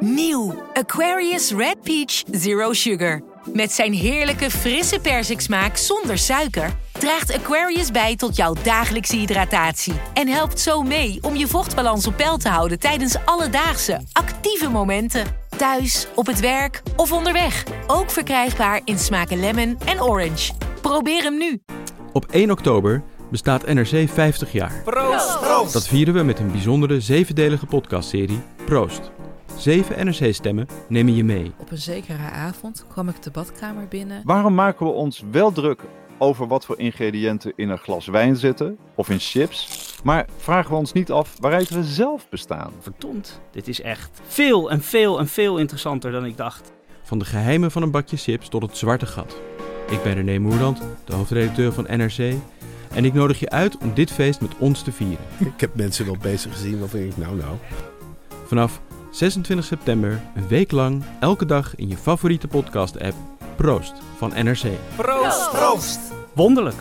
Nieuw Aquarius Red Peach Zero Sugar. Met zijn heerlijke frisse persiksmaak zonder suiker draagt Aquarius bij tot jouw dagelijkse hydratatie en helpt zo mee om je vochtbalans op peil te houden tijdens alledaagse actieve momenten. Thuis, op het werk of onderweg. Ook verkrijgbaar in smaken lemon en orange. Probeer hem nu. Op 1 oktober bestaat NRC 50 jaar. Proost! Dat vieren we met een bijzondere zevendelige podcastserie Proost. Zeven NRC-stemmen nemen je mee. Op een zekere avond kwam ik de badkamer binnen. Waarom maken we ons wel druk over wat voor ingrediënten in een glas wijn zitten of in chips, maar vragen we ons niet af waaruit we zelf bestaan? Verdomd, dit is echt veel en veel en veel interessanter dan ik dacht. Van de geheimen van een bakje chips tot het zwarte gat. Ik ben René Moerland, de hoofdredacteur van NRC. En ik nodig je uit om dit feest met ons te vieren. Ik heb mensen wel bezig gezien waarvan ik nou nou. Vanaf 26 september, een week lang, elke dag in je favoriete podcast-app. Proost van NRC. Proost! Proost! Wonderlijk.